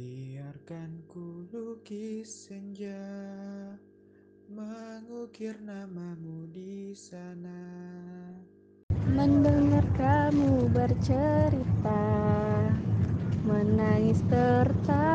Biarkan ku lukis senja Mengukir namamu di sana. Mendengar kamu bercerita Menangis tertawa